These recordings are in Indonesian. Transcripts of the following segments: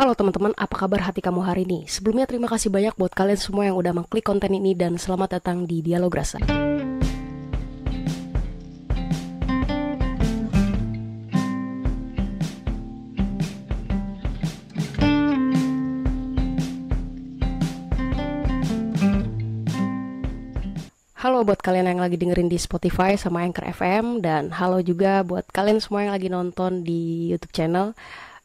Halo teman-teman, apa kabar hati kamu hari ini? Sebelumnya terima kasih banyak buat kalian semua yang udah mengklik konten ini dan selamat datang di Dialog Rasa. Halo buat kalian yang lagi dengerin di Spotify sama Anchor FM dan halo juga buat kalian semua yang lagi nonton di YouTube channel.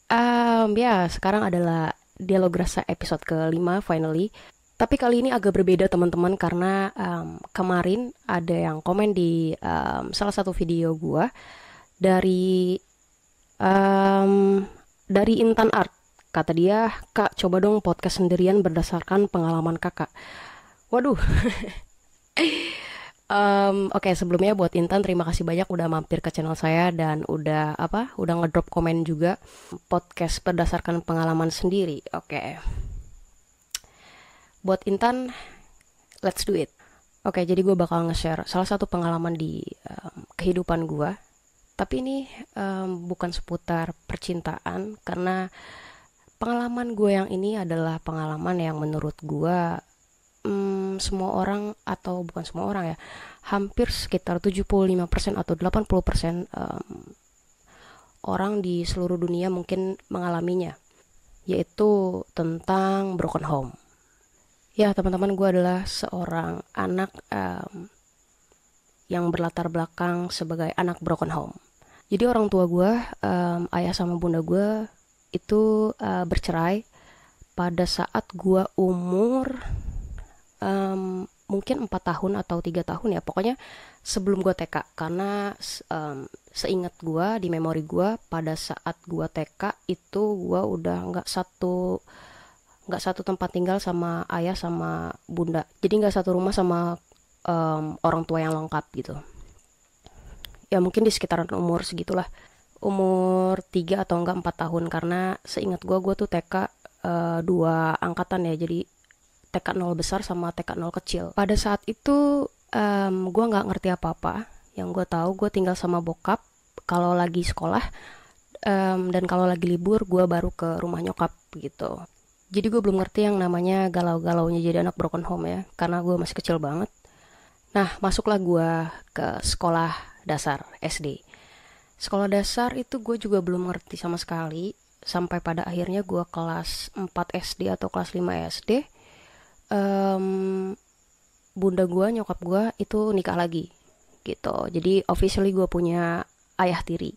Um, ya, sekarang adalah Dialog Rasa episode kelima finally. Tapi kali ini agak berbeda teman-teman karena um, kemarin ada yang komen di um, salah satu video gua dari um, dari Intan Art. Kata dia, "Kak, coba dong podcast sendirian berdasarkan pengalaman Kakak." Waduh. Um, Oke okay, sebelumnya buat Intan terima kasih banyak udah mampir ke channel saya dan udah apa udah ngedrop komen juga podcast berdasarkan pengalaman sendiri. Oke. Okay. Buat Intan, let's do it. Oke okay, jadi gue bakal nge-share salah satu pengalaman di um, kehidupan gue. Tapi ini um, bukan seputar percintaan karena pengalaman gue yang ini adalah pengalaman yang menurut gue semua orang atau bukan semua orang ya hampir sekitar 75% atau 80% um, orang di seluruh dunia mungkin mengalaminya yaitu tentang broken home. Ya teman-teman gue adalah seorang anak um, yang berlatar belakang sebagai anak broken home. Jadi orang tua gue um, ayah sama bunda gue itu uh, bercerai pada saat gue umur um, mungkin empat tahun atau tiga tahun ya. Pokoknya sebelum gue TK karena um, seingat gue di memori gue pada saat gue TK itu gue udah nggak satu nggak satu tempat tinggal sama ayah sama bunda. Jadi nggak satu rumah sama um, orang tua yang lengkap gitu. Ya mungkin di sekitaran umur segitulah. Umur tiga atau enggak empat tahun karena seingat gue gue tuh TK uh, eh, dua angkatan ya. Jadi TK 0 besar sama TK 0 kecil. Pada saat itu um, gue nggak ngerti apa-apa. Yang gue tahu gue tinggal sama bokap kalau lagi sekolah um, dan kalau lagi libur gue baru ke rumah nyokap gitu. Jadi gue belum ngerti yang namanya galau-galaunya jadi anak broken home ya, karena gue masih kecil banget. Nah, masuklah gue ke sekolah dasar SD. Sekolah dasar itu gue juga belum ngerti sama sekali, sampai pada akhirnya gue kelas 4 SD atau kelas 5 SD um, bunda gue nyokap gue itu nikah lagi gitu. Jadi officially gue punya ayah tiri.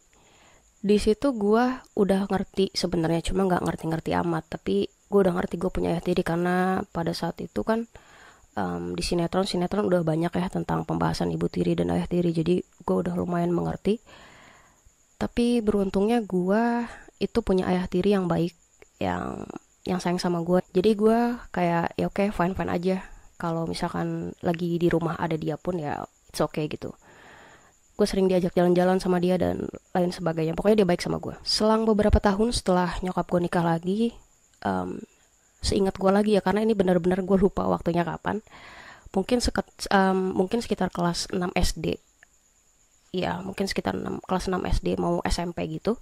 Di situ gue udah ngerti sebenarnya cuma nggak ngerti-ngerti amat. Tapi gue udah ngerti gue punya ayah tiri karena pada saat itu kan um, di sinetron sinetron udah banyak ya tentang pembahasan ibu tiri dan ayah tiri. Jadi gue udah lumayan mengerti. Tapi beruntungnya gue itu punya ayah tiri yang baik yang yang sayang sama gue jadi gue kayak ya oke okay, fine fine aja. Kalau misalkan lagi di rumah ada dia pun ya it's okay gitu. Gue sering diajak jalan-jalan sama dia dan lain sebagainya. Pokoknya dia baik sama gue selang beberapa tahun setelah nyokap gue nikah lagi um, seingat gue lagi ya karena ini benar-benar gue lupa waktunya kapan. Mungkin seket, um, mungkin sekitar kelas 6 SD ya mungkin sekitar 6, kelas 6 SD mau SMP gitu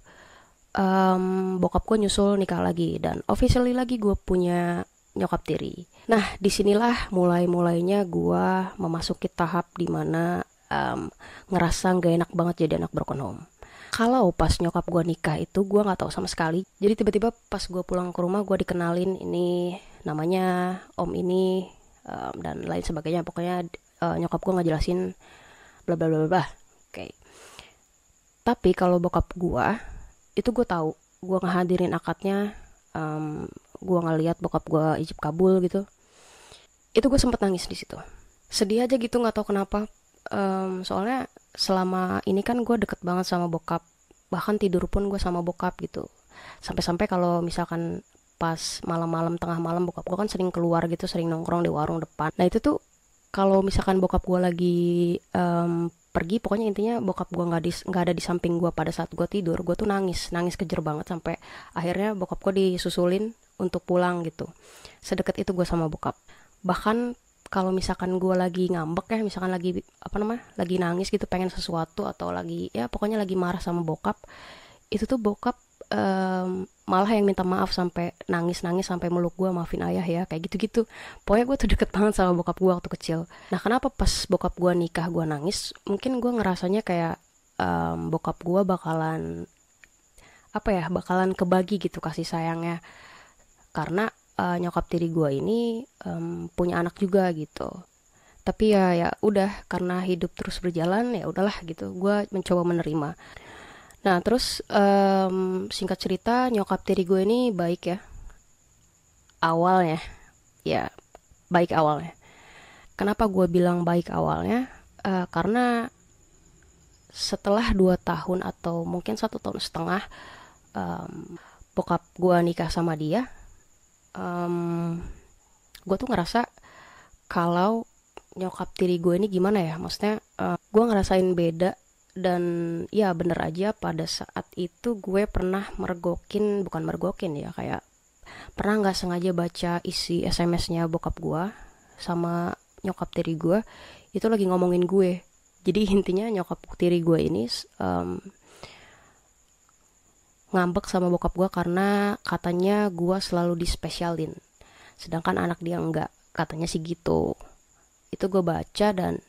um, bokap gue nyusul nikah lagi dan officially lagi gue punya nyokap tiri. Nah di sinilah mulai-mulainya gue memasuki tahap di mana um, ngerasa gak enak banget jadi anak broken home. Kalau pas nyokap gue nikah itu gue nggak tahu sama sekali. Jadi tiba-tiba pas gue pulang ke rumah gue dikenalin ini namanya om ini um, dan lain sebagainya. Pokoknya uh, nyokap gue ngejelasin bla bla bla bla. Oke. Okay. Tapi kalau bokap gue itu gue tahu. Gue ngehadirin akadnya um, gue ngeliat bokap gue ijib kabul gitu. Itu gue sempet nangis di situ. Sedih aja gitu nggak tahu kenapa. Um, soalnya selama ini kan gue deket banget sama bokap. Bahkan tidur pun gue sama bokap gitu. Sampai-sampai kalau misalkan pas malam-malam tengah malam bokap gue kan sering keluar gitu sering nongkrong di warung depan. Nah itu tuh kalau misalkan bokap gue lagi um, pergi pokoknya intinya bokap gue nggak di nggak ada di samping gue pada saat gue tidur gue tuh nangis nangis kejer banget sampai akhirnya bokap gue disusulin untuk pulang gitu. Sedekat itu gue sama bokap. Bahkan kalau misalkan gue lagi ngambek ya misalkan lagi apa namanya lagi nangis gitu pengen sesuatu atau lagi ya pokoknya lagi marah sama bokap itu tuh bokap um, malah yang minta maaf sampai nangis nangis sampai meluk gue maafin ayah ya kayak gitu gitu pokoknya gue tuh deket banget sama bokap gue waktu kecil. Nah kenapa pas bokap gue nikah gue nangis mungkin gue ngerasanya kayak um, bokap gue bakalan apa ya bakalan kebagi gitu kasih sayangnya. Karena uh, nyokap tiri gue ini um, punya anak juga gitu. Tapi ya ya udah karena hidup terus berjalan ya udahlah gitu. Gue mencoba menerima nah terus um, singkat cerita nyokap tiri gue ini baik ya. Awalnya ya baik awalnya. Kenapa gue bilang baik awalnya? Uh, karena setelah dua tahun atau mungkin satu tahun setengah um, bokap gue nikah sama dia um, gue tuh ngerasa kalau nyokap tiri gue ini gimana ya? Maksudnya uh, gue ngerasain beda dan ya bener aja pada saat itu gue pernah mergokin bukan mergokin ya kayak pernah nggak sengaja baca isi SMS-nya bokap gue sama nyokap tiri gue itu lagi ngomongin gue. Jadi intinya nyokap tiri gue ini um, ngambek sama bokap gue karena katanya gue selalu dispesialin sedangkan anak dia enggak katanya sih gitu. Itu gue baca dan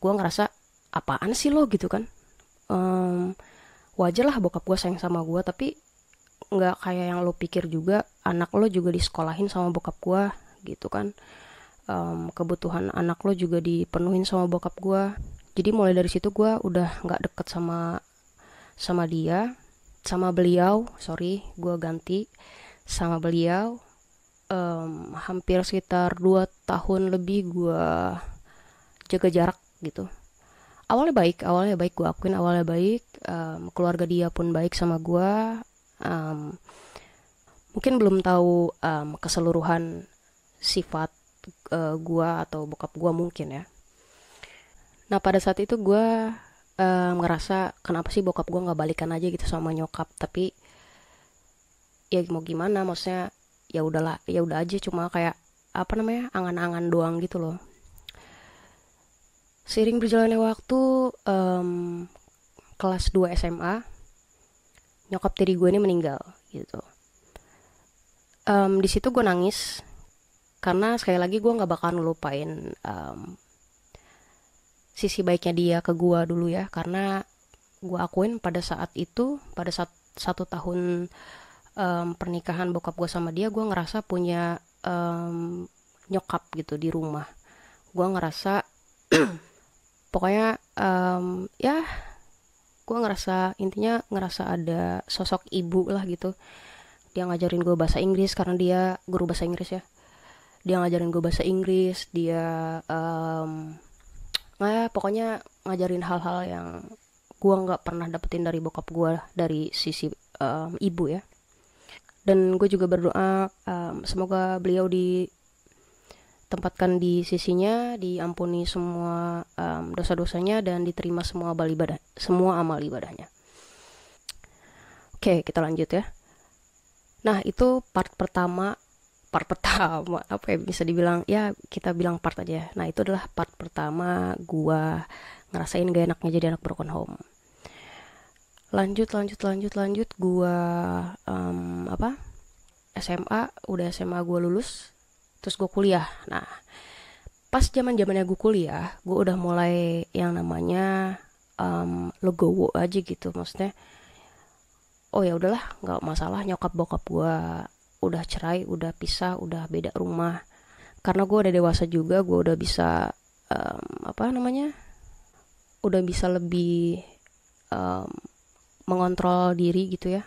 gue ngerasa apaan sih lo? gitu kan. Um, wajar lah bokap gue sayang sama gue tapi nggak kayak yang lo pikir juga. Anak lo juga disekolahin sama bokap gue gitu kan. Um, kebutuhan anak lo juga dipenuhin sama bokap gue jadi mulai dari situ gue udah nggak deket sama sama dia sama beliau sorry gue ganti sama beliau. Um, hampir sekitar 2 tahun lebih gue jaga jarak gitu awalnya baik awalnya baik gue akuin awalnya baik um, keluarga dia pun baik sama gue um, mungkin belum tahu um, keseluruhan sifat uh, gue atau bokap gue mungkin ya. Nah pada saat itu gue um, ngerasa kenapa sih bokap gue nggak balikan aja gitu sama nyokap tapi ya mau gimana maksudnya ya udahlah ya udah aja cuma kayak apa namanya angan-angan doang gitu loh seiring berjalannya waktu um, kelas 2 SMA nyokap tiri gue ini meninggal gitu. Um, di situ gue nangis karena sekali lagi gue nggak bakal ngelupain um, sisi baiknya dia ke gue dulu ya. Karena gue akuin pada saat itu pada saat satu tahun um, pernikahan bokap gue sama dia gue ngerasa punya um, nyokap gitu di rumah. Gue ngerasa pokoknya um, ya gue ngerasa intinya ngerasa ada sosok ibu lah gitu. Dia ngajarin gue bahasa Inggris karena dia guru bahasa Inggris ya. Dia ngajarin gue bahasa Inggris dia um, nah ya pokoknya ngajarin hal-hal yang gue nggak pernah dapetin dari bokap gue dari sisi um, ibu ya. Dan gue juga berdoa um, semoga beliau ditempatkan di sisinya diampuni semua um, dosa-dosanya dan diterima semua amal ibadah semua amal ibadahnya. Oke kita lanjut ya. Nah itu part pertama part pertama apa ya bisa dibilang ya kita bilang part aja nah itu adalah part pertama gue ngerasain gak enaknya jadi anak broken home. Lanjut lanjut lanjut lanjut gua um, apa SMA udah SMA gue lulus terus gue kuliah. Nah pas zaman zamannya gue kuliah gue udah mulai yang namanya um, legowo aja gitu. Maksudnya oh ya udahlah nggak masalah nyokap bokap gue udah cerai udah pisah udah beda rumah. Karena gue udah dewasa juga gue udah bisa um, apa namanya udah bisa lebih um, mengontrol diri gitu ya.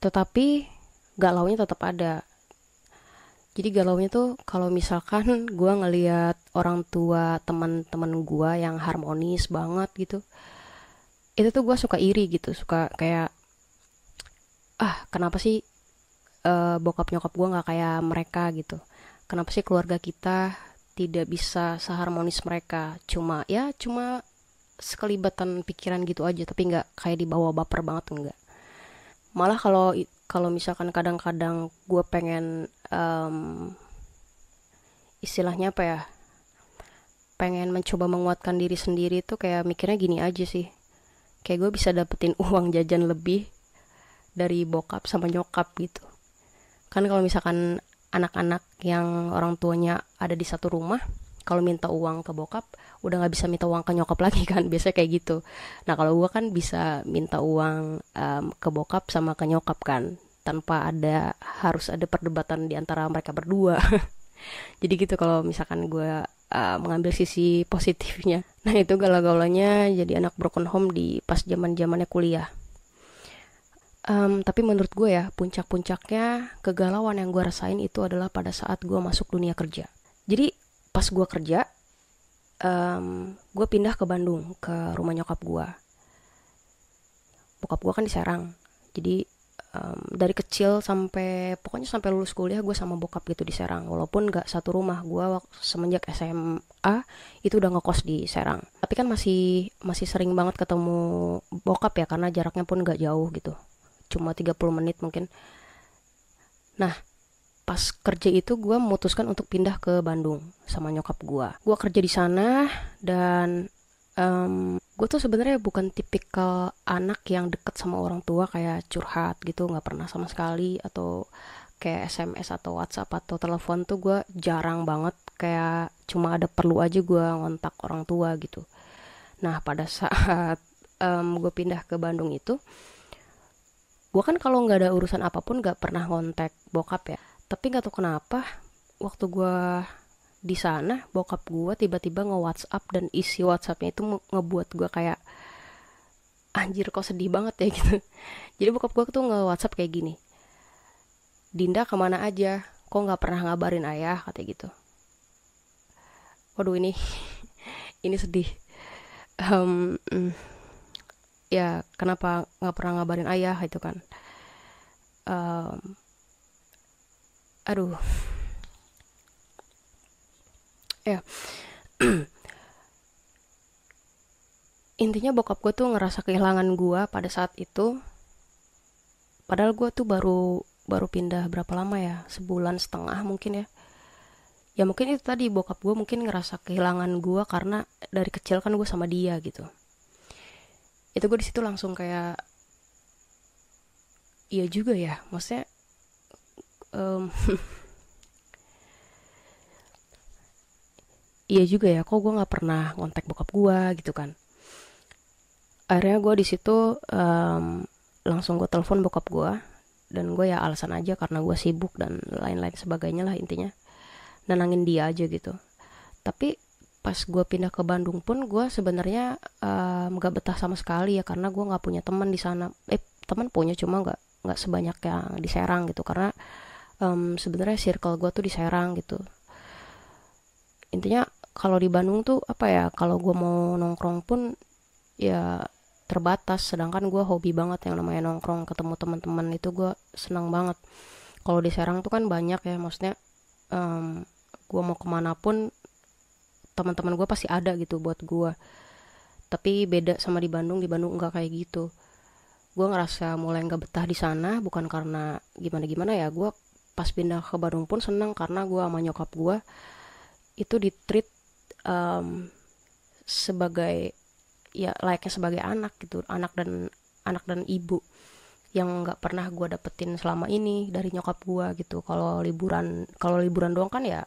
Tetapi galaunya tetap ada jadi galaunya tuh kalau misalkan gue ngeliat orang tua teman-teman gue yang harmonis banget gitu itu tuh gue suka iri gitu suka kayak ah kenapa sih uh, bokap nyokap gue nggak kayak mereka gitu? Kenapa sih keluarga kita tidak bisa seharmonis mereka? Cuma ya cuma sekelibatan pikiran gitu aja tapi nggak kayak dibawa baper banget enggak malah kalau kalau misalkan kadang-kadang gue pengen um, istilahnya apa ya pengen mencoba menguatkan diri sendiri tuh kayak mikirnya gini aja sih. Kayak gue bisa dapetin uang jajan lebih dari bokap sama nyokap gitu. Kan kalau misalkan anak-anak yang orang tuanya ada di satu rumah kalau minta uang ke bokap udah nggak bisa minta uang ke nyokap lagi kan biasanya kayak gitu. Nah kalau gue kan bisa minta uang um, ke bokap sama ke nyokap kan tanpa ada harus ada perdebatan di antara mereka berdua jadi gitu kalau misalkan gue uh, mengambil sisi positifnya nah itu galau-galaunya jadi anak broken home di pas zaman zamannya kuliah Um, tapi menurut gue ya, puncak-puncaknya kegalauan yang gue rasain itu adalah pada saat gue masuk dunia kerja. Jadi pas gue kerja, um, gue pindah ke Bandung, ke rumah nyokap gue. Bokap gue kan di Serang. Jadi um, dari kecil sampai pokoknya sampai lulus kuliah gue sama bokap gitu di Serang. Walaupun gak satu rumah gue semenjak SMA itu udah ngekos di Serang. Tapi kan masih masih sering banget ketemu bokap ya karena jaraknya pun gak jauh gitu. Cuma 30 menit mungkin. Nah pas kerja itu gue memutuskan untuk pindah ke Bandung sama nyokap gue. Gue kerja di sana dan um, gue tuh sebenarnya bukan tipikal anak yang deket sama orang tua kayak curhat gitu nggak pernah sama sekali atau kayak SMS atau WhatsApp atau telepon tuh gue jarang banget kayak cuma ada perlu aja gue ngontak orang tua gitu. Nah pada saat um, gue pindah ke Bandung itu gue kan kalau nggak ada urusan apa pun nggak pernah ngontak bokap ya. Tapi nggak tahu kenapa waktu gue di sana bokap gue tiba-tiba nge WhatsApp dan isi WhatsAppnya itu ngebuat gue kayak anjir kok sedih banget ya gitu. Jadi bokap gue tuh nge WhatsApp kayak gini Dinda ke mana aja? Kok nggak pernah ngabarin ayah? kata gitu. Waduh ini ini sedih. Um, ya kenapa nggak pernah ngabarin ayah itu kan. Um, aduh ya. Intinya bokap gue tuh ngerasa kehilangan gue pada saat itu. Padahal gue tuh baru baru pindah berapa lama ya? Sebulan setengah mungkin ya. Ya mungkin itu tadi bokap gue mungkin ngerasa kehilangan gue karena dari kecil kan gue sama dia gitu. Itu gue di situ langsung kayak iya juga ya. Maksudnya um, iya juga ya kok gue nggak pernah ngontek bokap gue gitu kan. Akhirnya gue di situ um, langsung gue telepon bokap gue dan gue ya alasan aja karena gue sibuk dan lain-lain sebagainya lah intinya. Nenangin dia aja gitu. Tapi pas gue pindah ke Bandung pun gue sebenarnya um, gak betah sama sekali ya karena gue nggak punya teman di sana. Eh teman punya cuma nggak nggak sebanyak yang di Serang gitu karena um, sebenarnya circle gue tuh di Serang gitu. Intinya kalau di Bandung tuh apa ya kalau gue mau nongkrong pun ya terbatas. Sedangkan gue hobi banget yang namanya nongkrong ketemu teman-teman itu gue senang banget. Kalau di Serang tuh kan banyak ya maksudnya um, gue mau ke mana pun teman-teman gue pasti ada gitu buat gue tapi beda sama di Bandung di Bandung enggak kayak gitu. Gue ngerasa mulai nggak betah di sana bukan karena gimana gimana ya gue pas pindah ke Bandung pun senang karena gue sama nyokap gue itu di treat um, sebagai ya layaknya sebagai anak gitu anak dan anak dan ibu yang nggak pernah gue dapetin selama ini dari nyokap gue gitu. Kalau liburan kalau liburan doang kan ya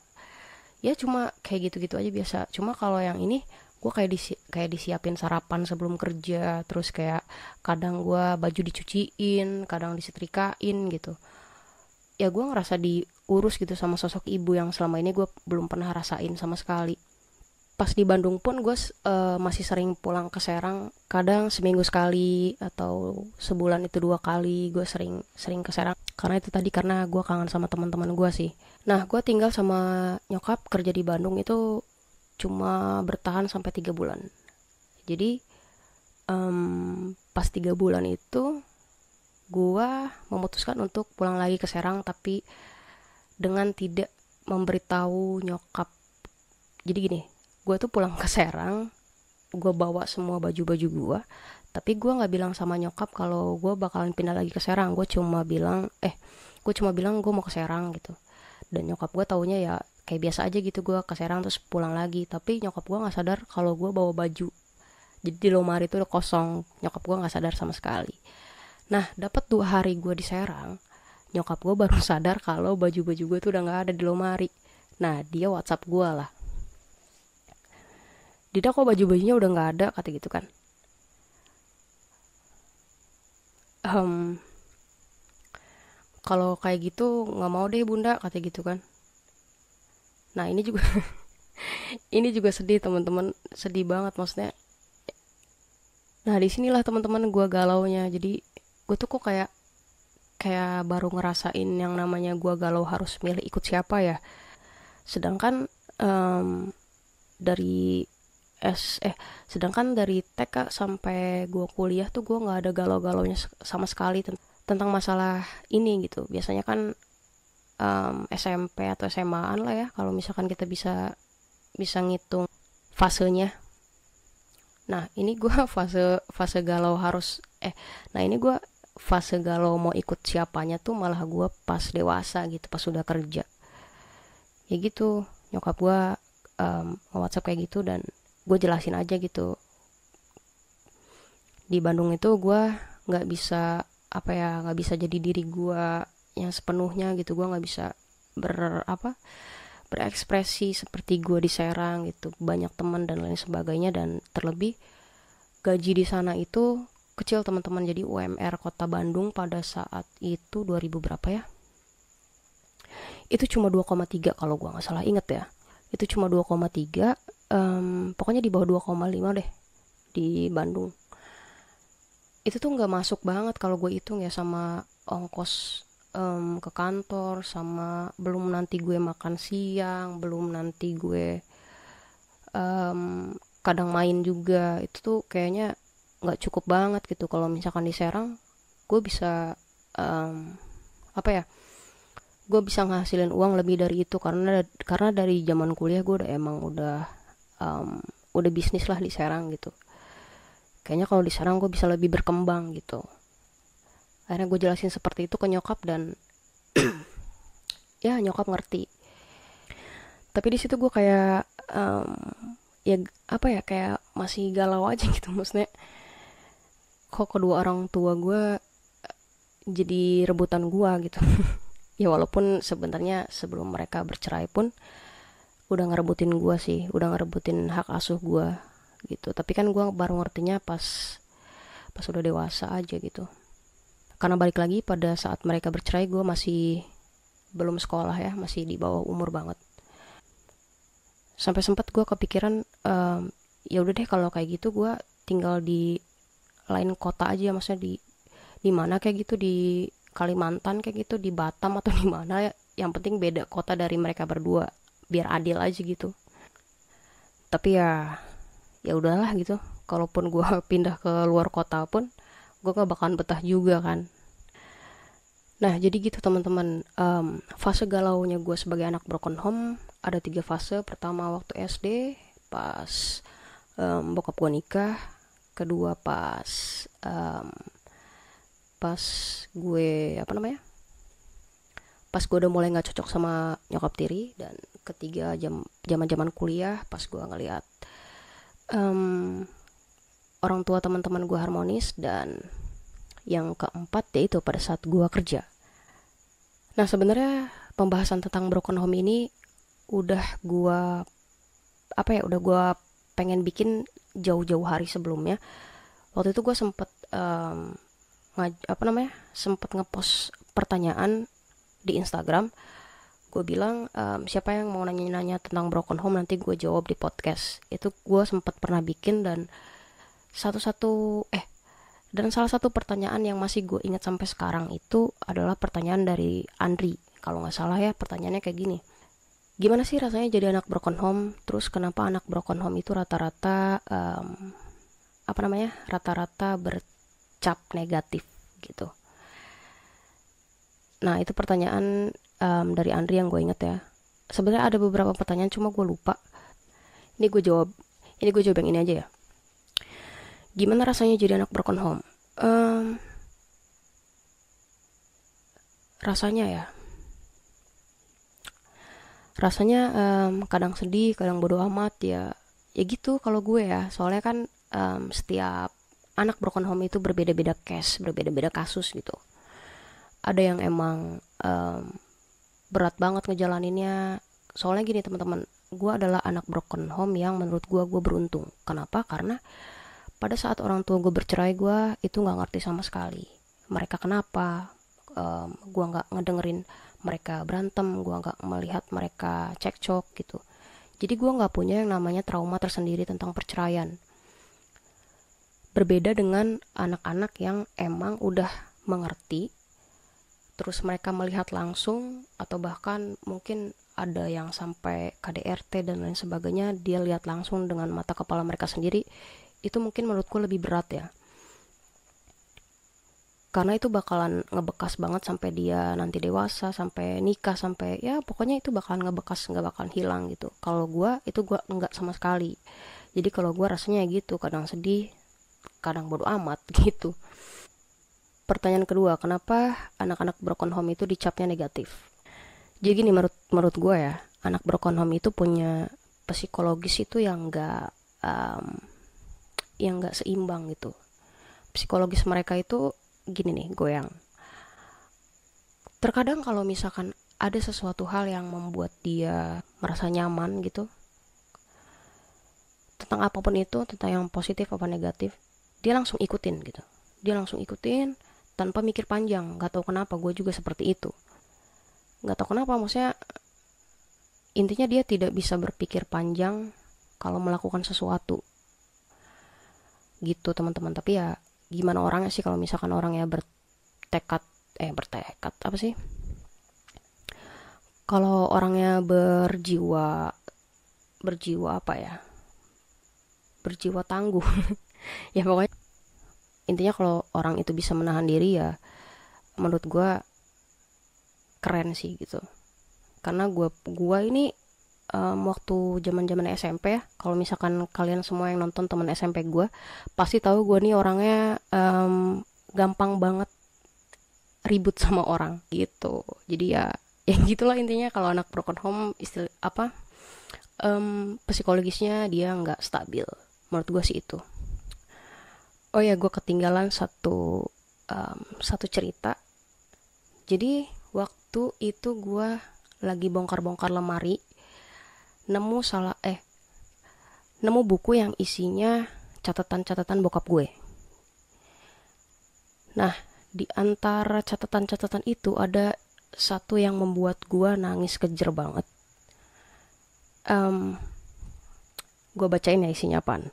ya cuma kayak gitu-gitu aja biasa. Cuma kalau yang ini gue kayak disi kayak disiapin sarapan sebelum kerja terus kayak kadang gue baju dicuciin kadang disetrikain gitu. Ya gue ngerasa diurus gitu sama sosok ibu yang selama ini gue belum pernah rasain sama sekali pas di Bandung pun gue uh, masih sering pulang ke Serang kadang seminggu sekali atau sebulan itu dua kali gue sering sering ke Serang. Karena itu tadi karena gue kangen sama teman-teman gue sih. Nah gue tinggal sama nyokap kerja di Bandung itu cuma bertahan sampai tiga bulan. Jadi um, pas tiga bulan itu gue memutuskan untuk pulang lagi ke Serang tapi dengan tidak memberitahu nyokap. Jadi gini gue tuh pulang ke Serang gue bawa semua baju-baju gue tapi gue nggak bilang sama nyokap kalau gue bakalan pindah lagi ke Serang. Gue cuma bilang eh gue cuma bilang gue mau ke Serang gitu. Dan nyokap gue taunya ya kayak biasa aja gitu gue ke Serang terus pulang lagi. Tapi nyokap gue nggak sadar kalau gue bawa baju. Jadi di lemari itu udah kosong. Nyokap gue nggak sadar sama sekali. Nah dapat dua hari gue di Serang nyokap gue baru sadar kalau baju-baju gue tuh udah nggak ada di lemari. Nah dia WhatsApp gue lah Dida kok baju-bajunya udah nggak ada kata gitu kan. Um, kalau kayak gitu nggak mau deh bunda kata gitu kan. Nah ini juga ini juga sedih teman-teman. Sedih banget maksudnya. Nah di sinilah teman-teman gue galaunya. Jadi gue tuh kok kayak kayak baru ngerasain yang namanya gue galau harus milih ikut siapa ya. Sedangkan um, dari S eh sedangkan dari TK sampai gue kuliah tuh gue nggak ada galau-galaunya sama sekali ten tentang masalah ini gitu. Biasanya kan um, SMP atau SMA-an lah ya kalau misalkan kita bisa bisa ngitung fasenya. Nah ini gue fase fase galau harus eh nah ini gue fase galau mau ikut siapanya tuh malah gue pas dewasa gitu pas sudah kerja. Ya gitu nyokap gue um, WhatsApp kayak gitu dan gue jelasin aja gitu. Di Bandung itu gue nggak bisa apa ya nggak bisa jadi diri gue yang sepenuhnya gitu. Gue nggak bisa ber apa berekspresi seperti gue di Serang gitu. Banyak teman dan lain sebagainya dan terlebih gaji di sana itu kecil teman-teman. Jadi UMR kota Bandung pada saat itu 2000 berapa ya? Itu cuma 2,3 kalau gua nggak salah. Inget ya? Itu cuma 2,3 um, pokoknya di bawah 2,5 deh di Bandung. Itu tuh nggak masuk banget kalau gue hitung ya sama ongkos um, ke kantor sama belum nanti gue makan siang belum nanti gue um, kadang main juga. Itu tuh kayaknya nggak cukup banget gitu. Kalau misalkan di Serang gue bisa um, apa ya gue bisa ngasilin uang lebih dari itu. Karena karena dari zaman kuliah gue udah emang udah um, udah bisnis lah di Serang gitu. Kayaknya kalau di Serang gue bisa lebih berkembang gitu. Akhirnya gue jelasin seperti itu ke nyokap dan ya nyokap ngerti. Tapi di situ gue kayak um, ya apa ya kayak masih galau aja gitu maksudnya. Kok kedua orang tua gue jadi rebutan gue gitu. Ya walaupun sebenarnya sebelum mereka bercerai pun udah ngerebutin gue sih udah ngerebutin hak asuh gue gitu. Tapi kan gue baru ngertinya pas pas udah dewasa aja gitu. Karena balik lagi pada saat mereka bercerai gue masih belum sekolah ya masih di bawah umur banget. Sampai sempat gue kepikiran um, ya udah deh kalau kayak gitu gue tinggal di lain kota aja maksudnya di di mana kayak gitu di Kalimantan kayak gitu di Batam atau di mana ya. Yang penting beda kota dari mereka berdua biar adil aja gitu. Tapi ya ya udahlah gitu. Kalaupun gue pindah ke luar kota pun gue gak bakalan betah juga kan. Nah jadi gitu teman-teman. Um, fase galaunya gue sebagai anak broken home ada tiga fase. Pertama waktu SD pas um, bokap gue nikah. Kedua pas um, pas gue apa namanya? Pas gue udah mulai nggak cocok sama nyokap tiri dan ketiga jam zaman zaman kuliah pas gue ngeliat um, orang tua teman-teman gue harmonis dan yang keempat yaitu pada saat gue kerja. Nah sebenarnya pembahasan tentang broken home ini udah gue apa ya udah gue pengen bikin jauh-jauh hari sebelumnya. Waktu itu gue sempet um, apa namanya sempet ngepost pertanyaan di Instagram gue bilang um, siapa yang mau nanya-nanya tentang broken home nanti gue jawab di podcast. Itu gue sempet pernah bikin dan satu-satu eh dan salah satu pertanyaan yang masih gue ingat sampai sekarang itu adalah pertanyaan dari Andri. Kalau nggak salah ya pertanyaannya kayak gini. Gimana sih rasanya jadi anak broken home? Terus kenapa anak broken home itu rata-rata um, apa namanya rata-rata bercap negatif gitu. Nah itu pertanyaan um, dari Andri yang gue inget ya. Sebenarnya ada beberapa pertanyaan cuma gue lupa. Ini gue jawab ini gue jawab yang ini aja ya. Gimana rasanya jadi anak broken home? Um, rasanya ya. Rasanya um, kadang sedih kadang bodoh amat ya. Ya gitu kalau gue ya. Soalnya kan um, setiap anak broken home itu berbeda-beda case berbeda-beda kasus gitu. Ada yang emang um, berat banget ngejalaninnya. Soalnya gini teman-teman gue adalah anak broken home yang menurut gue gue beruntung. Kenapa? Karena pada saat orang tua gue bercerai gue itu nggak ngerti sama sekali. Mereka kenapa? Um, gue nggak ngedengerin mereka berantem gue nggak melihat mereka cekcok gitu. Jadi gue nggak punya yang namanya trauma tersendiri tentang perceraian. Berbeda dengan anak-anak yang emang udah mengerti terus mereka melihat langsung atau bahkan mungkin ada yang sampai KDRT dan lain sebagainya dia lihat langsung dengan mata kepala mereka sendiri itu mungkin menurutku lebih berat ya. Karena itu bakalan ngebekas banget sampai dia nanti dewasa sampai nikah sampai ya pokoknya itu bakalan ngebekas nggak bakalan hilang gitu. Kalau gue itu gue nggak sama sekali. Jadi kalau gue rasanya gitu kadang sedih kadang bodo amat gitu pertanyaan kedua kenapa anak-anak broken home itu dicapnya negatif? Jadi gini menurut menurut gue ya anak broken home itu punya psikologis itu yang enggak um, yang enggak seimbang gitu. Psikologis mereka itu gini nih goyang. Terkadang kalau misalkan ada sesuatu hal yang membuat dia merasa nyaman gitu tentang apa pun itu tentang yang positif apa negatif dia langsung ikutin gitu. Dia langsung ikutin tanpa mikir panjang nggak tahu kenapa gue juga seperti itu. Nggak tahu kenapa maksudnya intinya dia tidak bisa berpikir panjang kalau melakukan sesuatu. Gitu teman-teman. Tapi ya gimana orangnya sih kalau misalkan orangnya bertekad eh bertekad apa sih? Kalau orangnya berjiwa berjiwa apa ya? Berjiwa tangguh. Ya pokoknya intinya kalau orang itu bisa menahan diri ya menurut gue keren sih gitu. Karena gue gua ini um, waktu zaman zaman SMP ya kalau misalkan kalian semua yang nonton teman SMP gue pasti tahu gue nih orangnya um, gampang banget ribut sama orang gitu. Jadi ya ya gitulah intinya. Kalau anak broken home istilah apa um, psikologisnya dia nggak stabil. Menurut gue sih itu oh ya gue ketinggalan satu um, satu cerita jadi waktu itu gue lagi bongkar-bongkar lemari nemu salah eh nemu buku yang isinya catatan-catatan bokap gue. Nah, di antara catatan-catatan itu ada satu yang membuat gue nangis kejer banget. Um, gue bacain ya isinya apaan.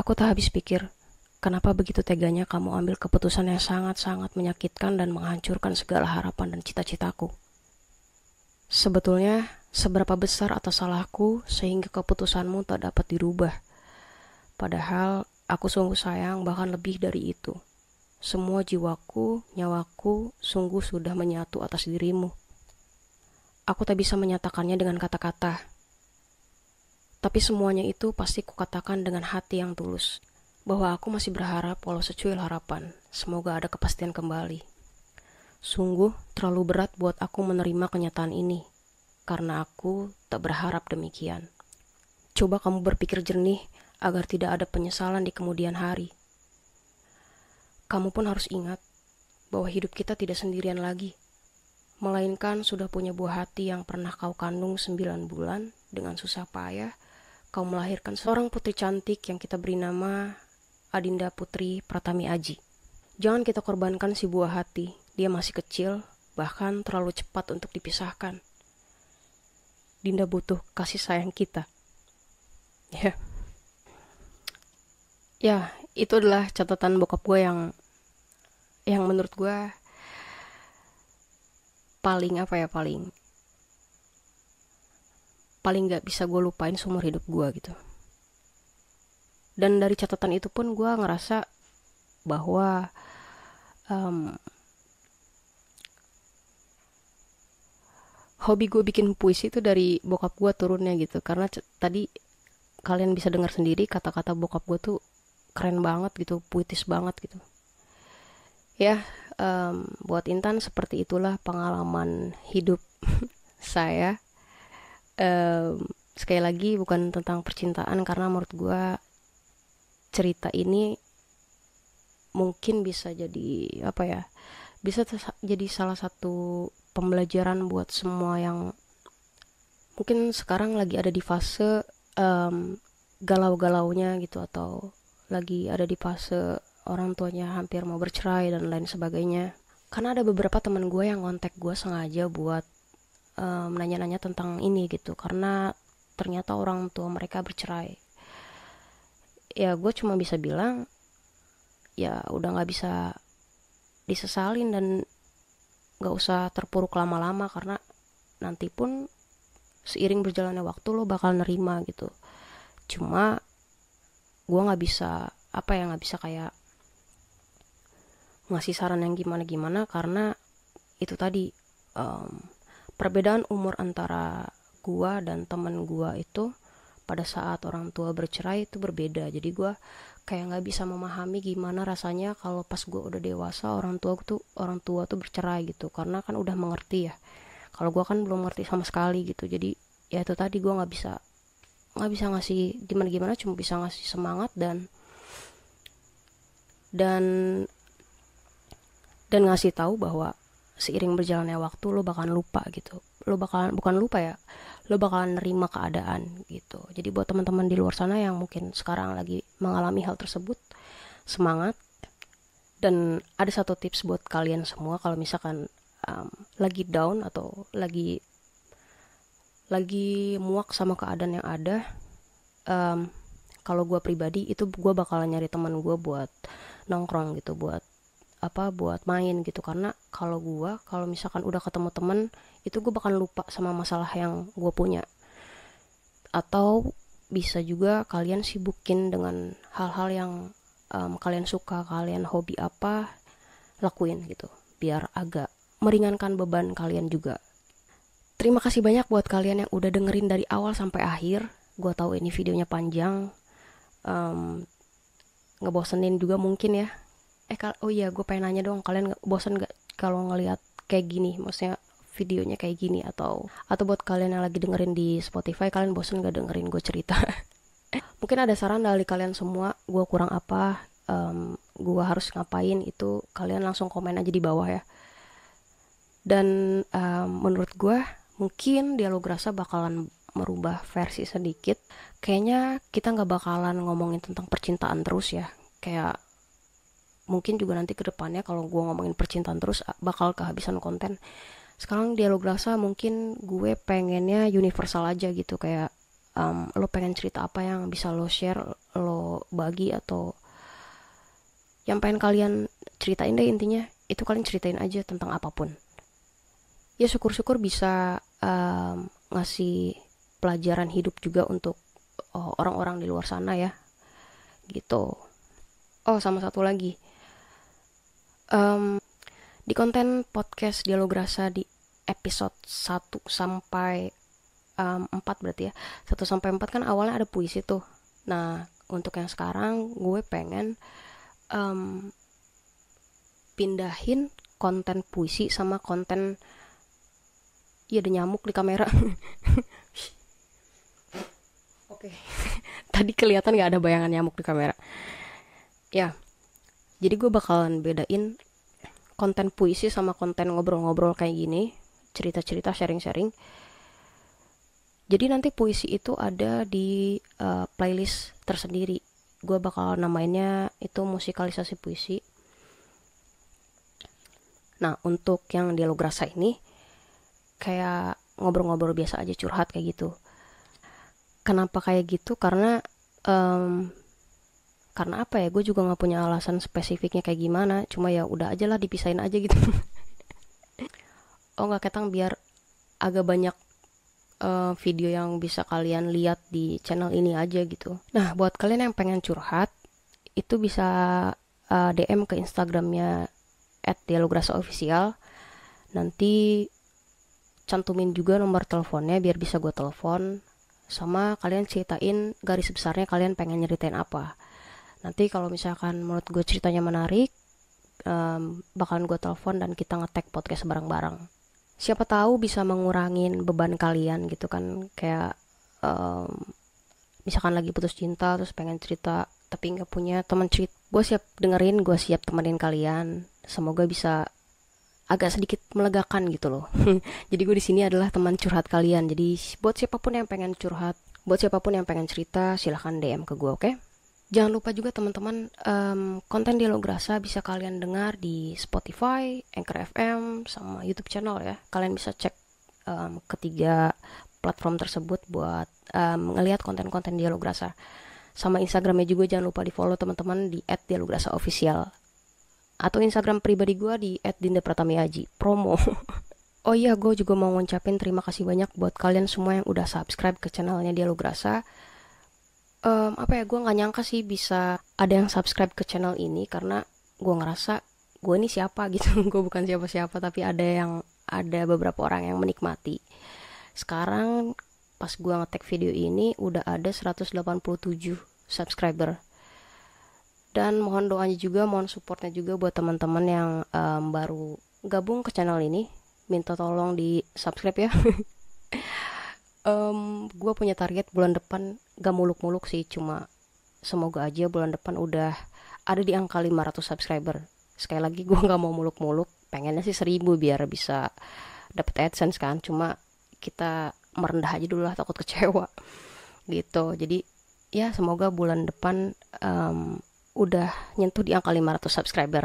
Aku tak habis pikir, kenapa begitu teganya kamu ambil keputusan yang sangat-sangat menyakitkan dan menghancurkan segala harapan dan cita-citaku. Sebetulnya, seberapa besar atas salahku sehingga keputusanmu tak dapat dirubah. Padahal, aku sungguh sayang bahkan lebih dari itu. Semua jiwaku, nyawaku, sungguh sudah menyatu atas dirimu. Aku tak bisa menyatakannya dengan kata-kata. Tapi semuanya itu pasti kukatakan dengan hati yang tulus. Bahwa aku masih berharap walau secuil harapan. Semoga ada kepastian kembali. Sungguh terlalu berat buat aku menerima kenyataan ini, karena aku tak berharap demikian. Coba kamu berpikir jernih agar tidak ada penyesalan di kemudian hari. Kamu pun harus ingat bahwa hidup kita tidak sendirian lagi, melainkan sudah punya buah hati yang pernah kau kandung sembilan bulan dengan susah payah, kau melahirkan seorang putri cantik yang kita beri nama Adinda Putri Pratami Aji. Jangan kita korbankan si buah hati dia masih kecil, bahkan terlalu cepat untuk dipisahkan. Dinda butuh kasih sayang kita. Ya. Ya, itu adalah catatan bokap gue yang yang menurut gue paling apa ya paling paling nggak bisa gue lupain seumur hidup gue gitu. Dan dari catatan itu pun gue ngerasa bahwa um, hobi gue bikin puisi itu dari bokap gue turunnya gitu. Karena tadi kalian bisa dengar sendiri kata-kata bokap gue tuh keren banget gitu. Puitis banget gitu. Ya um, buat Intan seperti itulah pengalaman hidup saya sekali lagi bukan tentang percintaan karena menurut gue cerita ini mungkin bisa jadi apa ya bisa jadi salah satu pembelajaran buat semua yang mungkin sekarang lagi ada di fase um, galau-galaunya gitu atau lagi ada di fase orang tuanya hampir mau bercerai dan lain sebagainya. Karena ada beberapa teman gue yang kontak gue sengaja buat um, nanya-nanya tentang ini gitu. Karena ternyata orang tua mereka bercerai. Ya gue cuma bisa bilang ya udah nggak bisa disesalin dan nggak usah terpuruk lama-lama karena nanti pun seiring berjalannya waktu lo bakal nerima gitu. Cuma gue nggak bisa apa ya nggak bisa kayak ngasih saran yang gimana gimana karena itu tadi um, perbedaan umur antara gua dan temen gua itu pada saat orang tua bercerai itu berbeda. Jadi gua kayak nggak bisa memahami gimana rasanya kalau pas gua udah dewasa orang tua tuh orang tua tuh bercerai gitu. Karena kan udah mengerti ya. Kalau gua kan belum ngerti sama sekali gitu. Jadi ya itu tadi gua nggak bisa nggak bisa ngasih gimana gimana cuma bisa ngasih semangat dan dan dan ngasih tahu bahwa seiring berjalannya waktu lo bakalan lupa gitu. Lo bakalan bukan lupa ya lo bakalan nerima keadaan gitu. Jadi buat teman-teman di luar sana yang mungkin sekarang lagi mengalami hal tersebut semangat. Dan ada satu tips buat kalian semua kalau misalkan um, lagi down atau lagi lagi muak sama keadaan yang ada um, kalau gue pribadi itu gue bakalan nyari teman gue buat nongkrong gitu buat apa buat main gitu. Karena kalau gue kalau misalkan udah ketemu temen itu gue bakal lupa sama masalah yang gue punya. Atau bisa juga kalian sibukin dengan hal-hal yang um, kalian suka kalian hobi apa lakuin gitu. Biar agak meringankan beban kalian juga. Terima kasih banyak buat kalian yang udah dengerin dari awal sampai akhir. Gue tahu ini videonya panjang. Um, ngebosenin juga mungkin ya eh oh iya gue pengen nanya dong kalian bosan gak kalau ngelihat kayak gini? Maksudnya videonya kayak gini atau atau buat kalian yang lagi dengerin di Spotify kalian bosan gak dengerin gue cerita? Mungkin ada saran dari kalian semua gue kurang apa um, gue harus ngapain itu kalian langsung komen aja di bawah ya. Dan um, menurut gue mungkin dialog rasa bakalan merubah versi sedikit. Kayaknya kita nggak bakalan ngomongin tentang percintaan terus ya. Kayak mungkin juga nanti ke depannya kalau gue ngomongin percintaan terus bakal kehabisan konten. Sekarang dialog rasa mungkin gue pengennya universal aja gitu kayak um, lo pengen cerita apa yang bisa lo share lo bagi atau yang pengen kalian ceritain deh intinya itu kalian ceritain aja tentang apa pun. Ya syukur-syukur bisa um, ngasih pelajaran hidup juga untuk orang-orang oh, di luar sana ya. Gitu. Oh sama satu lagi um, di konten podcast dialog rasa di episode 1 sampai um, 4 berarti ya. 1 sampai 4 kan awalnya ada puisi tuh. Nah untuk yang sekarang gue pengen um, pindahin konten puisi sama konten iya ada nyamuk di kamera. Oke. Tadi kelihatan gak ada bayangan nyamuk di kamera. Ya jadi gue bakalan bedain konten puisi sama konten ngobrol-ngobrol kayak gini cerita-cerita sharing-sharing. Jadi nanti puisi itu ada di uh, playlist tersendiri. Gue bakal namainnya itu musikalisasi puisi. Nah untuk yang dialog rasa ini kayak ngobrol-ngobrol biasa aja curhat kayak gitu. Kenapa kayak gitu? Karena um, karena apa ya gue juga nggak punya alasan spesifiknya kayak gimana cuma ya udah aja lah dipisahin aja gitu. Oh nggak ketang biar agak banyak uh, video yang bisa kalian lihat di channel ini aja gitu. Nah buat kalian yang pengen curhat itu bisa uh, eh, DM ke Instagramnya at dialograsa official nanti cantumin juga nomor teleponnya biar bisa gue telepon sama kalian ceritain garis besarnya kalian pengen nyeritain apa nanti kalau misalkan menurut gue ceritanya menarik um, bakalan gue telepon dan kita ngetek podcast bareng-bareng. Siapa tahu bisa mengurangin beban kalian gitu kan kayak um, misalkan lagi putus cinta terus pengen cerita tapi nggak punya teman cerita gue siap dengerin gue siap temenin kalian. Semoga bisa agak sedikit melegakan gitu loh. Jadi gue di sini adalah teman curhat kalian. Jadi buat siapa pun yang pengen curhat buat siapa pun yang pengen cerita silahkan DM ke gue oke? okay? Jangan lupa juga teman-teman um, konten dialog rasa bisa kalian dengar di Spotify, Anchor FM, sama YouTube channel ya. Kalian bisa cek um, ketiga platform tersebut buat um, ngelihat konten-konten dialog rasa. Sama Instagramnya juga jangan lupa di follow teman-teman di @dialograsa_official atau Instagram pribadi gue di @dinda_pratamiaji promo. oh iya, gue juga mau ngucapin terima kasih banyak buat kalian semua yang udah subscribe ke channelnya Dialog Rasa um, apa ya gue nggak nyangka sih bisa ada yang subscribe ke channel ini karena gue ngerasa gue ini siapa gitu. Gue bukan siapa-siapa tapi ada yang ada beberapa orang yang menikmati. Sekarang pas gue ngetek video ini udah ada 187 subscriber. Dan mohon doanya juga mohon supportnya juga buat teman-teman yang um, baru gabung ke channel ini. Minta tolong di subscribe ya. Um, gue punya target bulan depan gak muluk-muluk sih cuma semoga aja bulan depan udah ada di angka 500 subscriber. Sekali lagi gue gak mau muluk-muluk. Pengennya sih seribu biar bisa dapet adsense kan. Cuma kita merendah aja dulu lah takut kecewa. Gitu. Jadi ya semoga bulan depan um, udah nyentuh di angka 500 subscriber.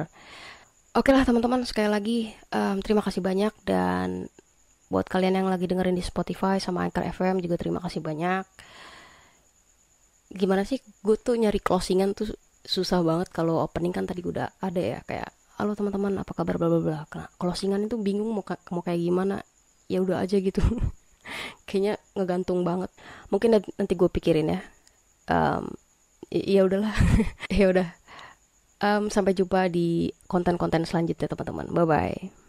Oke lah teman-teman. Sekali lagi um, terima kasih banyak. Dan buat kalian yang lagi dengerin di Spotify sama Anchor FM juga terima kasih banyak gimana sih gue tuh nyari closingan tuh susah banget kalau opening kan tadi udah ada ya kayak halo teman-teman apa kabar? bla bla bla. Nah, closingan itu bingung mau mau kayak gimana. Ya udah aja gitu. Kayaknya ngegantung banget. Mungkin nanti gue pikirin ya. Um, ya udahlah. Ya udah. Um, sampai jumpa di konten-konten selanjutnya teman-teman. Bye bye